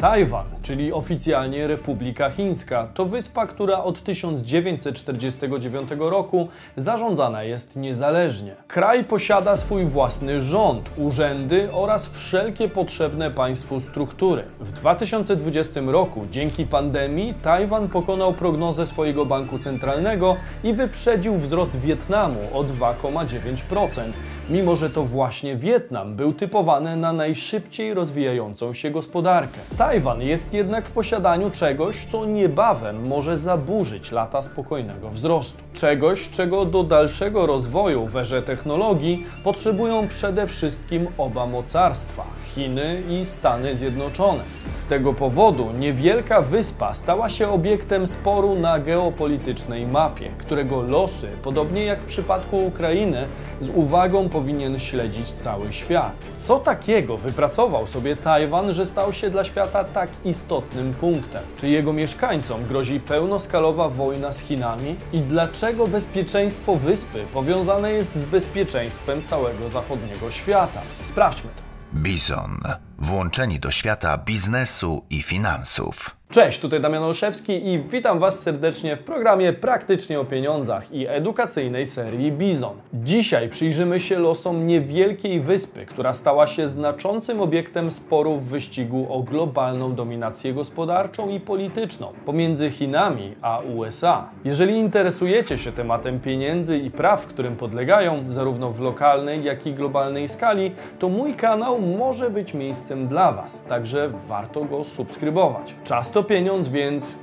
Tajwan, czyli oficjalnie Republika Chińska, to wyspa, która od 1949 roku zarządzana jest niezależnie. Kraj posiada swój własny rząd, urzędy oraz wszelkie potrzebne państwu struktury. W 2020 roku dzięki pandemii Tajwan pokonał prognozę swojego banku centralnego i wyprzedził wzrost Wietnamu o 2,9%, mimo że to właśnie Wietnam był typowany na najszybciej rozwijającą się gospodarkę. Tajwan jest jednak w posiadaniu czegoś, co niebawem może zaburzyć lata spokojnego wzrostu. Czegoś, czego do dalszego rozwoju w erze technologii potrzebują przede wszystkim oba mocarstwa Chiny i Stany Zjednoczone. Z tego powodu niewielka wyspa stała się obiektem sporu na geopolitycznej mapie, którego losy, podobnie jak w przypadku Ukrainy, z uwagą powinien śledzić cały świat. Co takiego wypracował sobie Tajwan, że stał się dla świata tak istotnym punktem? Czy jego mieszkańcom grozi pełnoskalowa wojna z Chinami? I dlaczego bezpieczeństwo wyspy powiązane jest z bezpieczeństwem całego zachodniego świata? Sprawdźmy to. Bizon. Włączeni do świata biznesu i finansów. Cześć, tutaj Damian Olszewski i witam Was serdecznie w programie Praktycznie o Pieniądzach i edukacyjnej serii Bizon. Dzisiaj przyjrzymy się losom niewielkiej wyspy, która stała się znaczącym obiektem sporu w wyścigu o globalną dominację gospodarczą i polityczną pomiędzy Chinami a USA. Jeżeli interesujecie się tematem pieniędzy i praw, którym podlegają, zarówno w lokalnej, jak i globalnej skali, to mój kanał może być miejscem dla Was, także warto go subskrybować. Czas to pieniądz, więc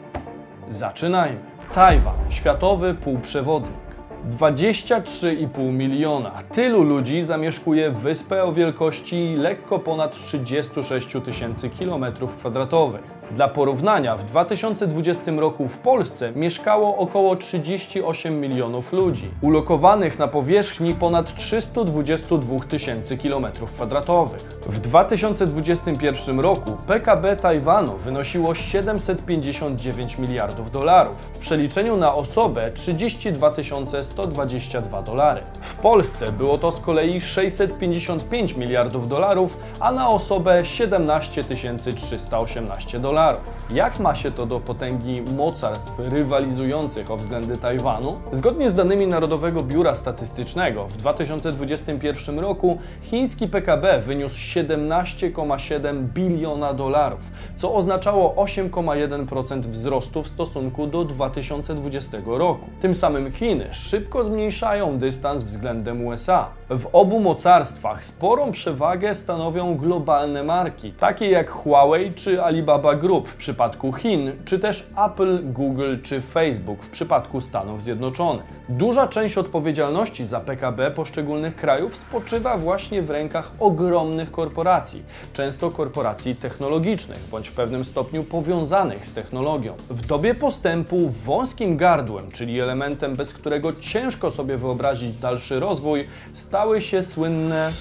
zaczynajmy. Tajwan, światowy półprzewodnik. 23,5 miliona. Tylu ludzi zamieszkuje wyspę o wielkości lekko ponad 36 tysięcy kilometrów kwadratowych. Dla porównania, w 2020 roku w Polsce mieszkało około 38 milionów ludzi, ulokowanych na powierzchni ponad 322 tysięcy kilometrów kwadratowych. W 2021 roku PKB Tajwanu wynosiło 759 miliardów dolarów, w przeliczeniu na osobę 32 122 dolary. W Polsce było to z kolei 655 miliardów dolarów, a na osobę 17 318 dolarów. Jak ma się to do potęgi mocarstw rywalizujących o względy Tajwanu? Zgodnie z danymi Narodowego Biura Statystycznego w 2021 roku chiński PKB wyniósł 17,7 biliona dolarów, co oznaczało 8,1% wzrostu w stosunku do 2020 roku. Tym samym Chiny szybko zmniejszają dystans względem USA. W obu mocarstwach sporą przewagę stanowią globalne marki, takie jak Huawei czy Alibaba Group w przypadku Chin, czy też Apple, Google czy Facebook w przypadku Stanów Zjednoczonych. Duża część odpowiedzialności za PKB poszczególnych krajów spoczywa właśnie w rękach ogromnych korporacji, często korporacji technologicznych, bądź w pewnym stopniu powiązanych z technologią. W dobie postępu wąskim gardłem, czyli elementem, bez którego ciężko sobie wyobrazić dalszy rozwój, stały się słynne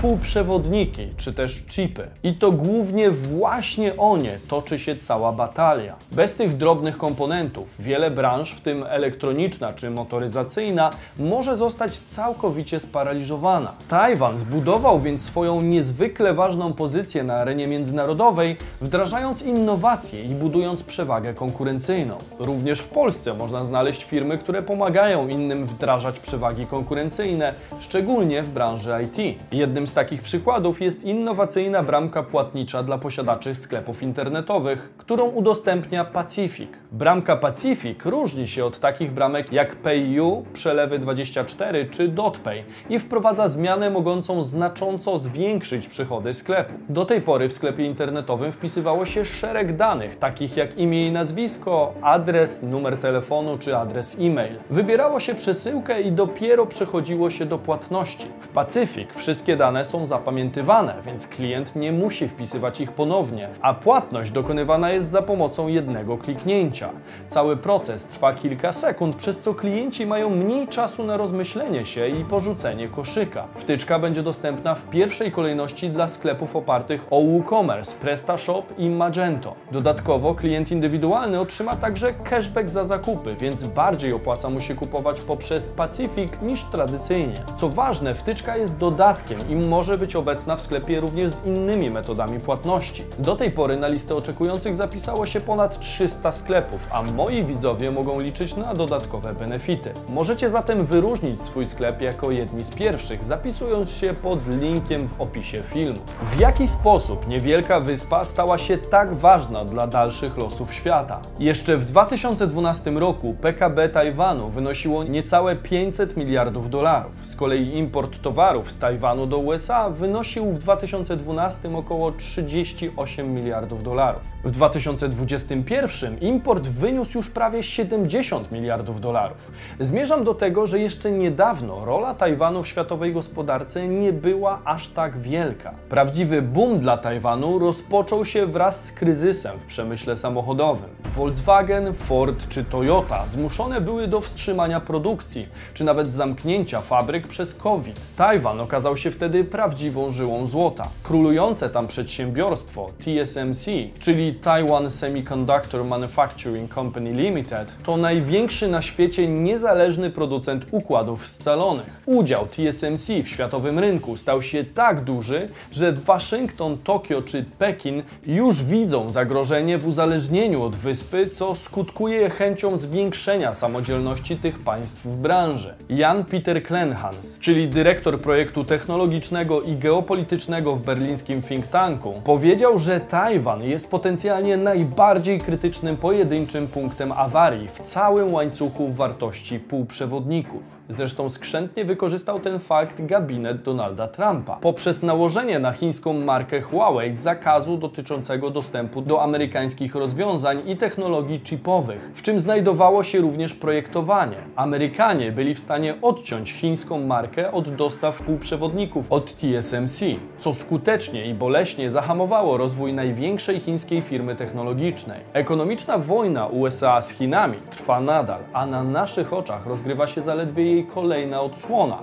półprzewodniki czy też chipy. I to głównie właśnie o nie toczy się cała batalia. Bez tych drobnych komponentów wiele branż, w tym elektroniczna czy motoryzacyjna, może zostać całkowicie sparaliżowana. Tajwan zbudował więc swoją niezwykle ważną pozycję na arenie międzynarodowej, wdrażając innowacje i budując przewagę konkurencyjną. Również w Polsce można znaleźć firmy, które pomagają innym wdrażać przewagi konkurencyjne, szczególnie w branży IT. Jednym z takich przykładów jest innowacyjna bramka płatnicza dla posiadaczy sklepów internetowych, którą udostępnia Pacific. Bramka Pacific różni się od takich bramek jak PayU, Przelewy24 czy DotPay i wprowadza zmianę mogącą znacząco zwiększyć przychody sklepu. Do tej pory w sklepie internetowym wpisywało się szereg danych, takich jak imię i nazwisko, adres, numer telefonu czy adres e-mail. Wybierało się przesyłkę i dopiero przechodziło się do płatności. W Pacific wszystkie dane są zapamiętywane, więc klient nie musi wpisywać ich ponownie, a płatność dokonywana jest za pomocą jednego kliknięcia. Cały proces trwa kilka sekund, przez co klienci mają mniej czasu na rozmyślenie się i porzucenie koszyka. Wtyczka będzie dostępna w pierwszej kolejności dla sklepów opartych o WooCommerce, PrestaShop i Magento. Dodatkowo klient indywidualny otrzyma także cashback za zakupy, więc bardziej opłaca mu się kupować poprzez Pacific niż tradycyjnie. Co ważne, wtyczka jest dodatkiem i może być obecna w sklepie również z innymi metodami płatności. Do tej pory na listę oczekujących zapisało się ponad 300 sklepów, a moi widzowie mogą liczyć na dodatkowe benefity. Możecie zatem wyróżnić swój sklep jako jedni z pierwszych, zapisując się pod linkiem w opisie filmu. W jaki sposób niewielka wyspa stała się tak ważna dla dalszych losów świata? Jeszcze w 2012 roku PKB Tajwanu wynosiło niecałe 500 miliardów dolarów. Z kolei import towarów z Tajwanu do USA wynosił w 2012 około 38 miliardów dolarów. W 2021 import wyniósł już prawie 70 miliardów dolarów. Zmierzam do tego, że jeszcze niedawno rola Tajwanu w światowej gospodarce nie była aż tak wielka. Prawdziwy boom dla Tajwanu rozpoczął się wraz z kryzysem w przemyśle samochodowym. Volkswagen, Ford czy Toyota zmuszone były do wstrzymania produkcji, czy nawet zamknięcia fabryk przez COVID. Tajwan okazał się wtedy prawdziwą żyłą złota. Królujące tam przedsiębiorstwo TSMC, czyli Taiwan Semiconductor Manufacturing Company Limited, to największy na świecie niezależny producent układów scalonych. Udział TSMC w światowym rynku stał się tak duży, że Waszyngton, Tokio czy Pekin już widzą zagrożenie w uzależnieniu od wyspy, co skutkuje chęcią zwiększenia samodzielności tych państw w branży. Jan Peter Klenhans, czyli dyrektor projektu technologicznego i geopolitycznego w berlińskim think tanku, powiedział, że Tajwan jest potencjalnie najbardziej krytycznym pojedynczym punktem awarii w całym łańcuchu wartości półprzewodników. Zresztą skrzętnie wykorzystał ten fakt gabinet Donalda Trumpa poprzez nałożenie na chińską markę Huawei zakazu dotyczącego dostępu do amerykańskich rozwiązań i technologii chipowych, w czym znajdowało się również projektowanie. Amerykanie byli w stanie odciąć chińską markę od dostaw półprzewodników od TSMC, co skutecznie i boleśnie zahamowało rozwój największej chińskiej firmy technologicznej. Ekonomiczna wojna USA z Chinami trwa nadal, a na naszych oczach rozgrywa się zaledwie jej kolejna odsłona.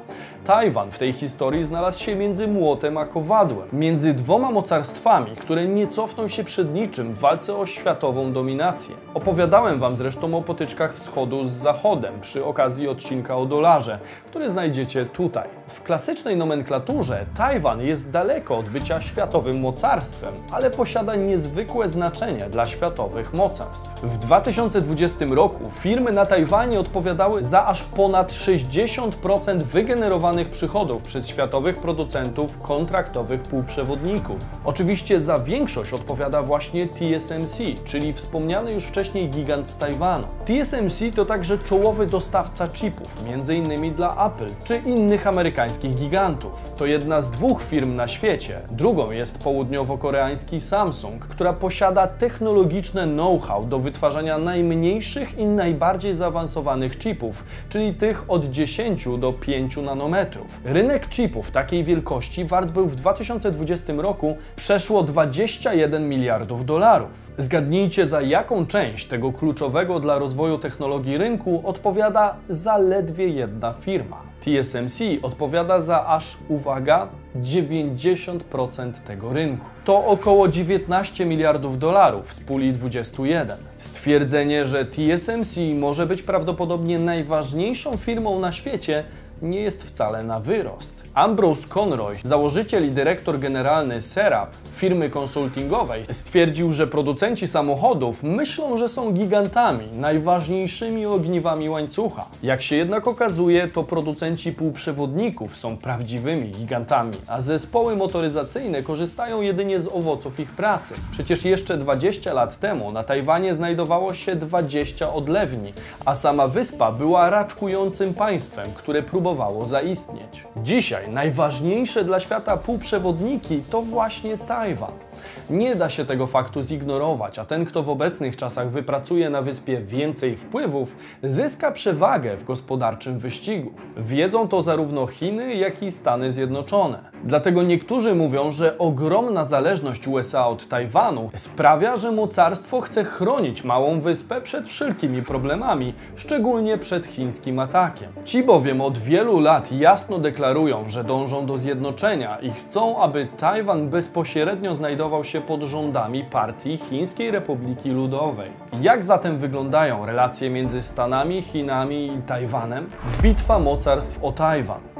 Tajwan w tej historii znalazł się między młotem a kowadłem, między dwoma mocarstwami, które nie cofną się przed niczym w walce o światową dominację. Opowiadałem Wam zresztą o potyczkach wschodu z zachodem przy okazji odcinka o dolarze, który znajdziecie tutaj. W klasycznej nomenklaturze Tajwan jest daleko od bycia światowym mocarstwem, ale posiada niezwykłe znaczenie dla światowych mocarstw. W 2020 roku firmy na Tajwanie odpowiadały za aż ponad 60% wygenerowanych przychodów przez światowych producentów kontraktowych półprzewodników. Oczywiście za większość odpowiada właśnie TSMC, czyli wspomniany już wcześniej gigant z Tajwanu. TSMC to także czołowy dostawca chipów, m.in. dla Apple czy innych amerykańskich gigantów. To jedna z dwóch firm na świecie. Drugą jest południowo-koreański Samsung, która posiada technologiczne know-how do wytwarzania najmniejszych i najbardziej zaawansowanych chipów, czyli tych od 10 do 5 nanometrów. Rynek chipów takiej wielkości wart był w 2020 roku przeszło 21 miliardów dolarów. Zgadnijcie za jaką część tego kluczowego dla rozwoju technologii rynku odpowiada zaledwie jedna firma. TSMC odpowiada za aż, uwaga, 90% tego rynku. To około 19 miliardów dolarów z puli 21. Stwierdzenie, że TSMC może być prawdopodobnie najważniejszą firmą na świecie, nie jest wcale na wyrost. Ambrose Conroy, założyciel i dyrektor generalny Serap, firmy konsultingowej, stwierdził, że producenci samochodów myślą, że są gigantami, najważniejszymi ogniwami łańcucha. Jak się jednak okazuje, to producenci półprzewodników są prawdziwymi gigantami, a zespoły motoryzacyjne korzystają jedynie z owoców ich pracy. Przecież jeszcze 20 lat temu na Tajwanie znajdowało się 20 odlewni, a sama wyspa była raczkującym państwem, które próbowało zaistnieć. Dzisiaj najważniejsze dla świata półprzewodniki to właśnie Tajwan. Nie da się tego faktu zignorować, a ten, kto w obecnych czasach wypracuje na wyspie więcej wpływów, zyska przewagę w gospodarczym wyścigu. Wiedzą to zarówno Chiny, jak i Stany Zjednoczone. Dlatego niektórzy mówią, że ogromna zależność USA od Tajwanu sprawia, że mocarstwo chce chronić małą wyspę przed wszelkimi problemami, szczególnie przed chińskim atakiem. Ci bowiem od wielu lat jasno deklarują, że dążą do zjednoczenia i chcą, aby Tajwan bezpośrednio znajdował się pod rządami partii Chińskiej Republiki Ludowej. Jak zatem wyglądają relacje między Stanami, Chinami i Tajwanem? Bitwa mocarstw o Tajwan.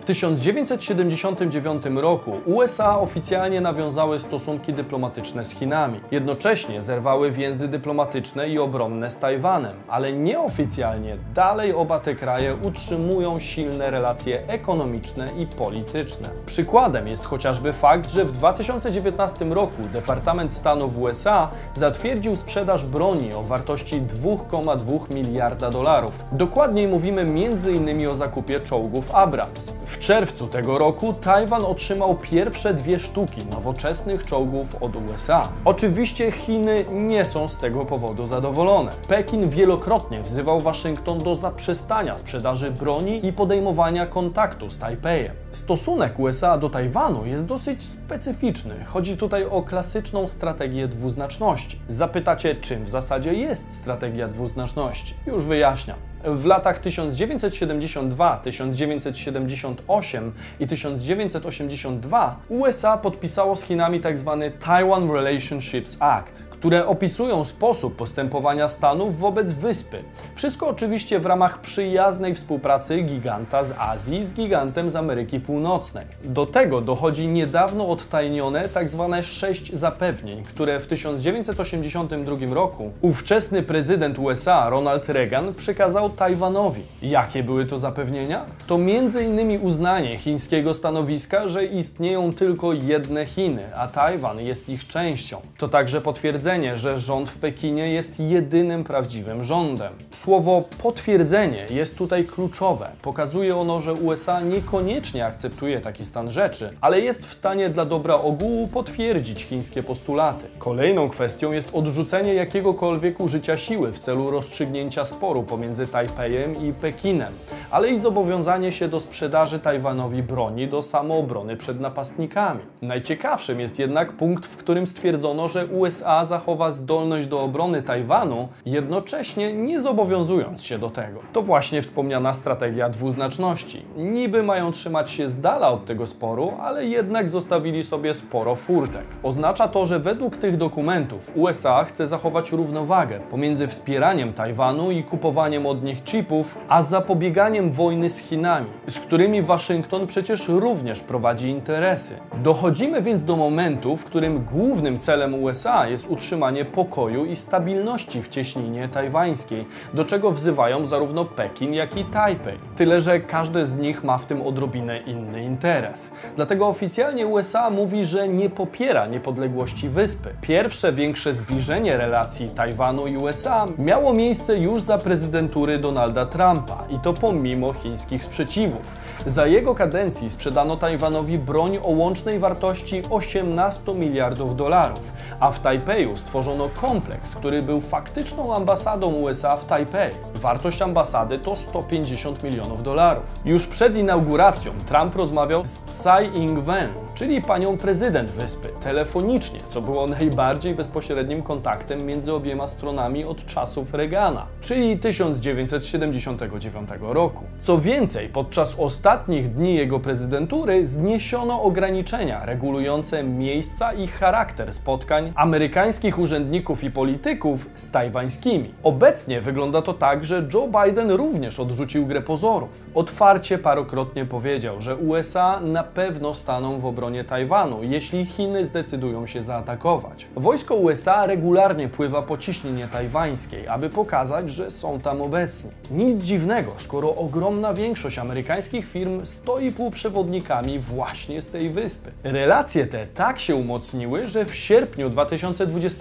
W 1979 roku USA oficjalnie nawiązały stosunki dyplomatyczne z Chinami. Jednocześnie zerwały więzy dyplomatyczne i obronne z Tajwanem, ale nieoficjalnie dalej oba te kraje utrzymują silne relacje ekonomiczne i polityczne. Przykładem jest chociażby fakt, że w 2019 roku Departament Stanu w USA zatwierdził sprzedaż broni o wartości 2,2 miliarda dolarów. Dokładniej mówimy m.in. o zakupie czołgów Abrams. W czerwcu tego roku Tajwan otrzymał pierwsze dwie sztuki nowoczesnych czołgów od USA. Oczywiście Chiny nie są z tego powodu zadowolone. Pekin wielokrotnie wzywał Waszyngton do zaprzestania sprzedaży broni i podejmowania kontaktu z Tajpejem. Stosunek USA do Tajwanu jest dosyć specyficzny. Chodzi tutaj o klasyczną strategię dwuznaczności. Zapytacie, czym w zasadzie jest strategia dwuznaczności? Już wyjaśniam. W latach 1972, 1978 i 1982 USA podpisało z Chinami tzw. Taiwan Relationships Act, które opisują sposób postępowania Stanów wobec wyspy. Wszystko oczywiście w ramach przyjaznej współpracy giganta z Azji z gigantem z Ameryki Północnej. Do tego dochodzi niedawno odtajnione tzw. sześć zapewnień, które w 1982 roku ówczesny prezydent USA Ronald Reagan przekazał Tajwanowi. Jakie były to zapewnienia? To m.in. uznanie chińskiego stanowiska, że istnieją tylko jedne Chiny, a Tajwan jest ich częścią. To także potwierdzenie że rząd w Pekinie jest jedynym prawdziwym rządem. Słowo potwierdzenie jest tutaj kluczowe. Pokazuje ono, że USA niekoniecznie akceptuje taki stan rzeczy, ale jest w stanie dla dobra ogółu potwierdzić chińskie postulaty. Kolejną kwestią jest odrzucenie jakiegokolwiek użycia siły w celu rozstrzygnięcia sporu pomiędzy Tajpejem i Pekinem, ale i zobowiązanie się do sprzedaży Tajwanowi broni do samoobrony przed napastnikami. Najciekawszym jest jednak punkt, w którym stwierdzono, że USA zachowa zdolność do obrony Tajwanu, jednocześnie nie zobowiązując się do tego. To właśnie wspomniana strategia dwuznaczności. Niby mają trzymać się z dala od tego sporu, ale jednak zostawili sobie sporo furtek. Oznacza to, że według tych dokumentów USA chce zachować równowagę pomiędzy wspieraniem Tajwanu i kupowaniem od nich chipów, a zapobieganiem wojny z Chinami, z którymi Waszyngton przecież również prowadzi interesy. Dochodzimy więc do momentu, w którym głównym celem USA jest utrzymanie pokoju i stabilności w cieśninie tajwańskiej, do czego wzywają zarówno Pekin, jak i Tajpej. Tyle, że każde z nich ma w tym odrobinę inny interes. Dlatego oficjalnie USA mówi, że nie popiera niepodległości wyspy. Pierwsze większe zbliżenie relacji Tajwanu i USA miało miejsce już za prezydentury Donalda Trumpa i to pomimo chińskich sprzeciwów. Za jego kadencji sprzedano Tajwanowi broń o łącznej wartości 18 miliardów dolarów, a w Tajpeju stworzono kompleks, który był faktyczną ambasadą USA w Tajpej. Wartość ambasady to 150 milionów dolarów. Już przed inauguracją Trump rozmawiał z Tsai Ing-wen, czyli panią prezydent wyspy, telefonicznie, co było najbardziej bezpośrednim kontaktem między obiema stronami od czasów Reagana, czyli 1979 roku. Co więcej, podczas ostatnich dni jego prezydentury zniesiono ograniczenia regulujące miejsca i charakter spotkań amerykańskich urzędników i polityków z tajwańskimi. Obecnie wygląda to tak, że Joe Biden również odrzucił grę pozorów. Otwarcie parokrotnie powiedział, że USA na pewno staną w obronie Tajwanu, jeśli Chiny zdecydują się zaatakować. Wojsko USA regularnie pływa po ciśnienie tajwańskiej, aby pokazać, że są tam obecni. Nic dziwnego, skoro ogromna większość amerykańskich firm stoi półprzewodnikami właśnie z tej wyspy. Relacje te tak się umocniły, że w sierpniu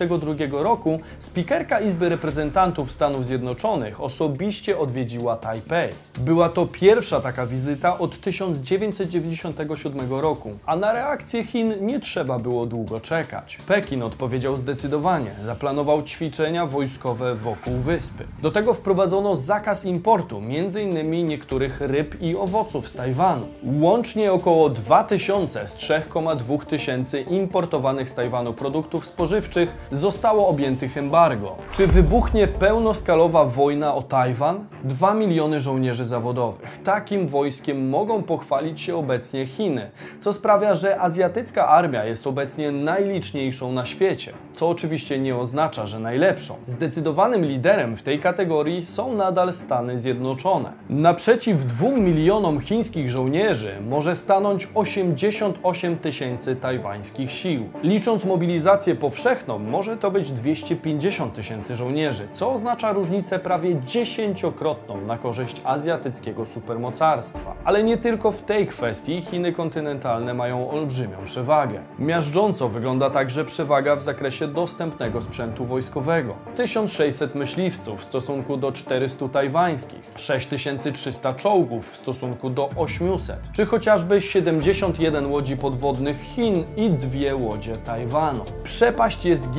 2022 roku spikerka Izby Reprezentantów Stanów Zjednoczonych osobiście odwiedziła Tajpej. Była to pierwsza taka wizyta od 1997 roku, a na reakcję Chin nie trzeba było długo czekać. Pekin odpowiedział zdecydowanie, zaplanował ćwiczenia wojskowe wokół wyspy. Do tego wprowadzono zakaz importu m.in. niektórych ryb i owoców z Tajwanu. Łącznie około 2000 z 3,2 tysięcy importowanych z Tajwanu produktów spożywczych zostało objętych embargo. Czy wybuchnie pełnoskalowa wojna o Tajwan? 2 miliony żołnierzy zawodowych. Takim wojskiem mogą pochwalić się obecnie Chiny, co sprawia, że azjatycka armia jest obecnie najliczniejszą na świecie, co oczywiście nie oznacza, że najlepszą. Zdecydowanym liderem w tej kategorii są nadal Stany Zjednoczone. Naprzeciw 2 milionom chińskich żołnierzy może stanąć 88 tysięcy tajwańskich sił. Licząc mobilizację powszechną, może to być 250 tysięcy żołnierzy, co oznacza różnicę prawie dziesięciokrotną na korzyść azjatyckiego supermocarstwa. Ale nie tylko w tej kwestii Chiny kontynentalne mają olbrzymią przewagę. Miażdżąco wygląda także przewaga w zakresie dostępnego sprzętu wojskowego. 1600 myśliwców w stosunku do 400 tajwańskich, 6300 czołgów w stosunku do 800, czy chociażby 71 łodzi podwodnych Chin i dwie łodzie Tajwanu. Przepaść jest gigantyczna.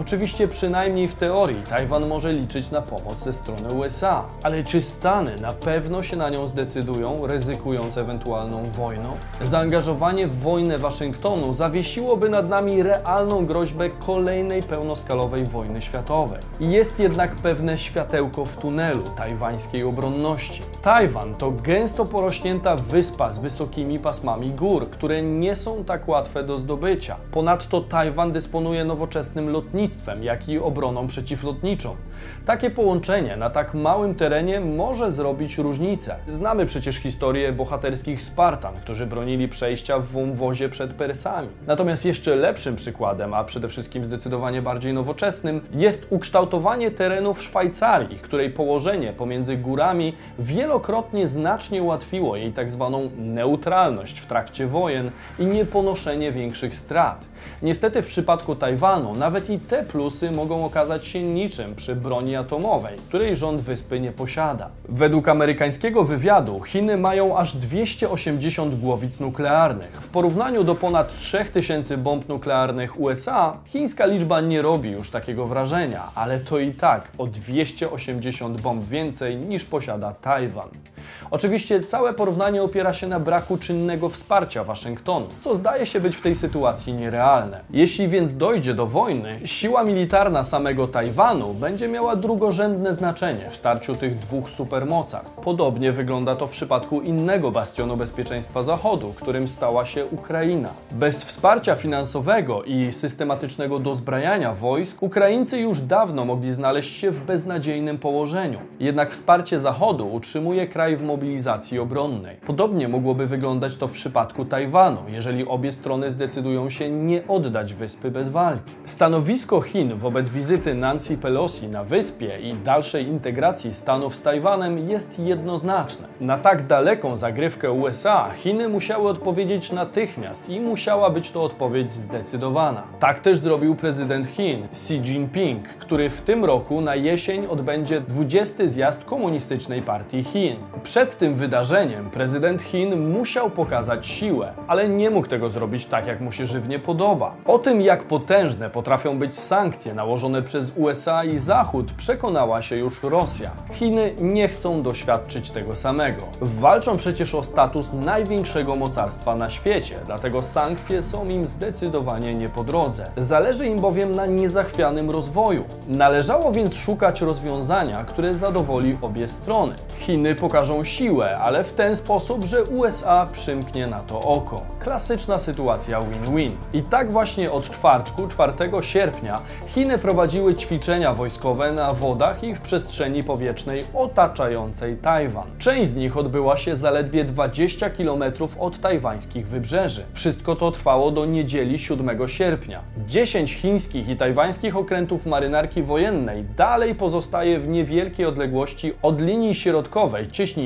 Oczywiście przynajmniej w teorii Tajwan może liczyć na pomoc ze strony USA. Ale czy Stany na pewno się na nią zdecydują, ryzykując ewentualną wojną? Zaangażowanie w wojnę Waszyngtonu zawiesiłoby nad nami realną groźbę kolejnej pełnoskalowej wojny światowej. Jest jednak pewne światełko w tunelu tajwańskiej obronności. Tajwan to gęsto porośnięta wyspa z wysokimi pasmami gór, które nie są tak łatwe do zdobycia. Ponadto Tajwan dysponuje nowoczesnym lotnictwem, jak i obroną przeciwlotniczą. Takie połączenie na tak małym terenie może zrobić różnicę. Znamy przecież historię bohaterskich Spartan, którzy bronili przejścia w wąwozie przed Persami. Natomiast jeszcze lepszym przykładem, a przede wszystkim zdecydowanie bardziej nowoczesnym, jest ukształtowanie terenów Szwajcarii, której położenie pomiędzy górami wielokrotnie znacznie ułatwiło jej tak zwaną neutralność w trakcie wojen i nieponoszenie większych strat. Niestety w przypadku Tajwanu nawet i te plusy mogą okazać się niczym przy broni atomowej, której rząd wyspy nie posiada. Według amerykańskiego wywiadu Chiny mają aż 280 głowic nuklearnych. W porównaniu do ponad 3000 bomb nuklearnych USA, chińska liczba nie robi już takiego wrażenia, ale to i tak o 280 bomb więcej niż posiada Tajwan. Oczywiście całe porównanie opiera się na braku czynnego wsparcia Waszyngtonu, co zdaje się być w tej sytuacji nierealne. Jeśli więc dojdzie do wojny, siła militarna samego Tajwanu będzie miała drugorzędne znaczenie w starciu tych dwóch supermocarstw. Podobnie wygląda to w przypadku innego bastionu bezpieczeństwa Zachodu, którym stała się Ukraina. Bez wsparcia finansowego i systematycznego dozbrajania wojsk, Ukraińcy już dawno mogli znaleźć się w beznadziejnym położeniu. Jednak wsparcie Zachodu utrzymuje kraj w mobilizacji obronnej. Podobnie mogłoby wyglądać to w przypadku Tajwanu, jeżeli obie strony zdecydują się nie oddać wyspy bez walki. Stanowisko Chin wobec wizyty Nancy Pelosi na wyspie i dalszej integracji Stanów z Tajwanem jest jednoznaczne. Na tak daleką zagrywkę USA Chiny musiały odpowiedzieć natychmiast i musiała być to odpowiedź zdecydowana. Tak też zrobił prezydent Chin Xi Jinping, który w tym roku na jesień odbędzie 20. zjazd Komunistycznej Partii Chin. Przed tym wydarzeniem prezydent Chin musiał pokazać siłę, ale nie mógł tego zrobić tak, jak mu się żywnie podoba. O tym, jak potężne potrafią być sankcje nałożone przez USA i Zachód, przekonała się już Rosja. Chiny nie chcą doświadczyć tego samego. Walczą przecież o status największego mocarstwa na świecie, dlatego sankcje są im zdecydowanie nie po drodze. Zależy im bowiem na niezachwianym rozwoju. Należało więc szukać rozwiązania, które zadowoli obie strony. Chiny pokażą siłę, ale w ten sposób, że USA przymknie na to oko. Klasyczna sytuacja win-win. I tak właśnie od czwartku, 4 sierpnia, Chiny prowadziły ćwiczenia wojskowe na wodach i w przestrzeni powietrznej otaczającej Tajwan. Część z nich odbyła się zaledwie 20 km od tajwańskich wybrzeży. Wszystko to trwało do niedzieli 7 sierpnia. 10 chińskich i tajwańskich okrętów marynarki wojennej dalej pozostaje w niewielkiej odległości od linii środkowej cieśniny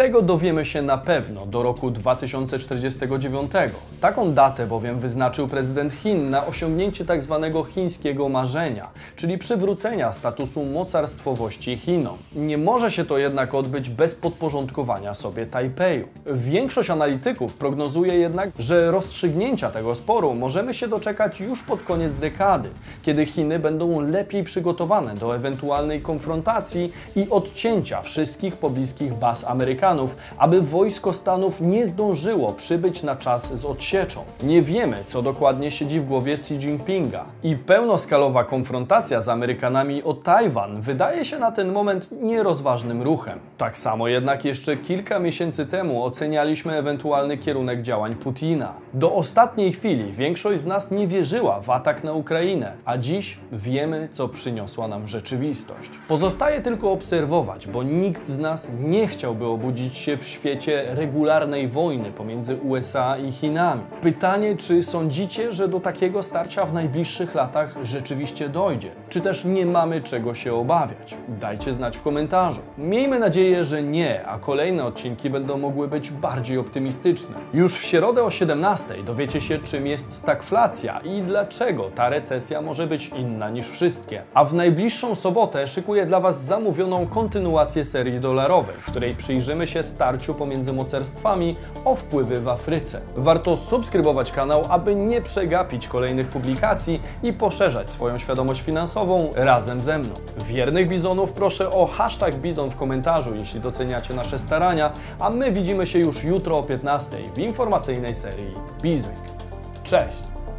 Tego dowiemy się na pewno do roku 2049. Taką datę bowiem wyznaczył prezydent Chin na osiągnięcie tzw. chińskiego marzenia, czyli przywrócenia statusu mocarstwowości Chinom. Nie może się to jednak odbyć bez podporządkowania sobie Tajpeju. Większość analityków prognozuje jednak, że rozstrzygnięcia tego sporu możemy się doczekać już pod koniec dekady, kiedy Chiny będą lepiej przygotowane do ewentualnej konfrontacji i odcięcia wszystkich pobliskich baz Amerykanów, aby wojsko Stanów nie zdążyło przybyć na czas z odsieczą. Nie wiemy, co dokładnie siedzi w głowie Xi Jinpinga i pełnoskalowa konfrontacja z Amerykanami o Tajwan wydaje się na ten moment nierozważnym ruchem. Tak samo jednak jeszcze kilka miesięcy temu ocenialiśmy ewentualny kierunek działań Putina. Do ostatniej chwili większość z nas nie wierzyła w atak na Ukrainę, a dziś wiemy, co przyniosła nam rzeczywistość. Pozostaje tylko obserwować, bo nikt z nas nie chciałby obudzić się w świecie regularnej wojny pomiędzy USA i Chinami. Pytanie, czy sądzicie, że do takiego starcia w najbliższych latach rzeczywiście dojdzie? Czy też nie mamy czego się obawiać? Dajcie znać w komentarzu. Miejmy nadzieję, że nie, a kolejne odcinki będą mogły być bardziej optymistyczne. Już w środę o 17 dowiecie się, czym jest stagflacja i dlaczego ta recesja może być inna niż wszystkie. A w najbliższą sobotę szykuję dla Was zamówioną kontynuację serii dolarowej, w której przyjrzymy się starciu pomiędzy mocarstwami o wpływy w Afryce. Warto subskrybować kanał, aby nie przegapić kolejnych publikacji i poszerzać swoją świadomość finansową razem ze mną. Wiernych bizonów proszę o hashtag bizon w komentarzu, jeśli doceniacie nasze starania, a my widzimy się już jutro o 15 w informacyjnej serii Bizweek. Cześć!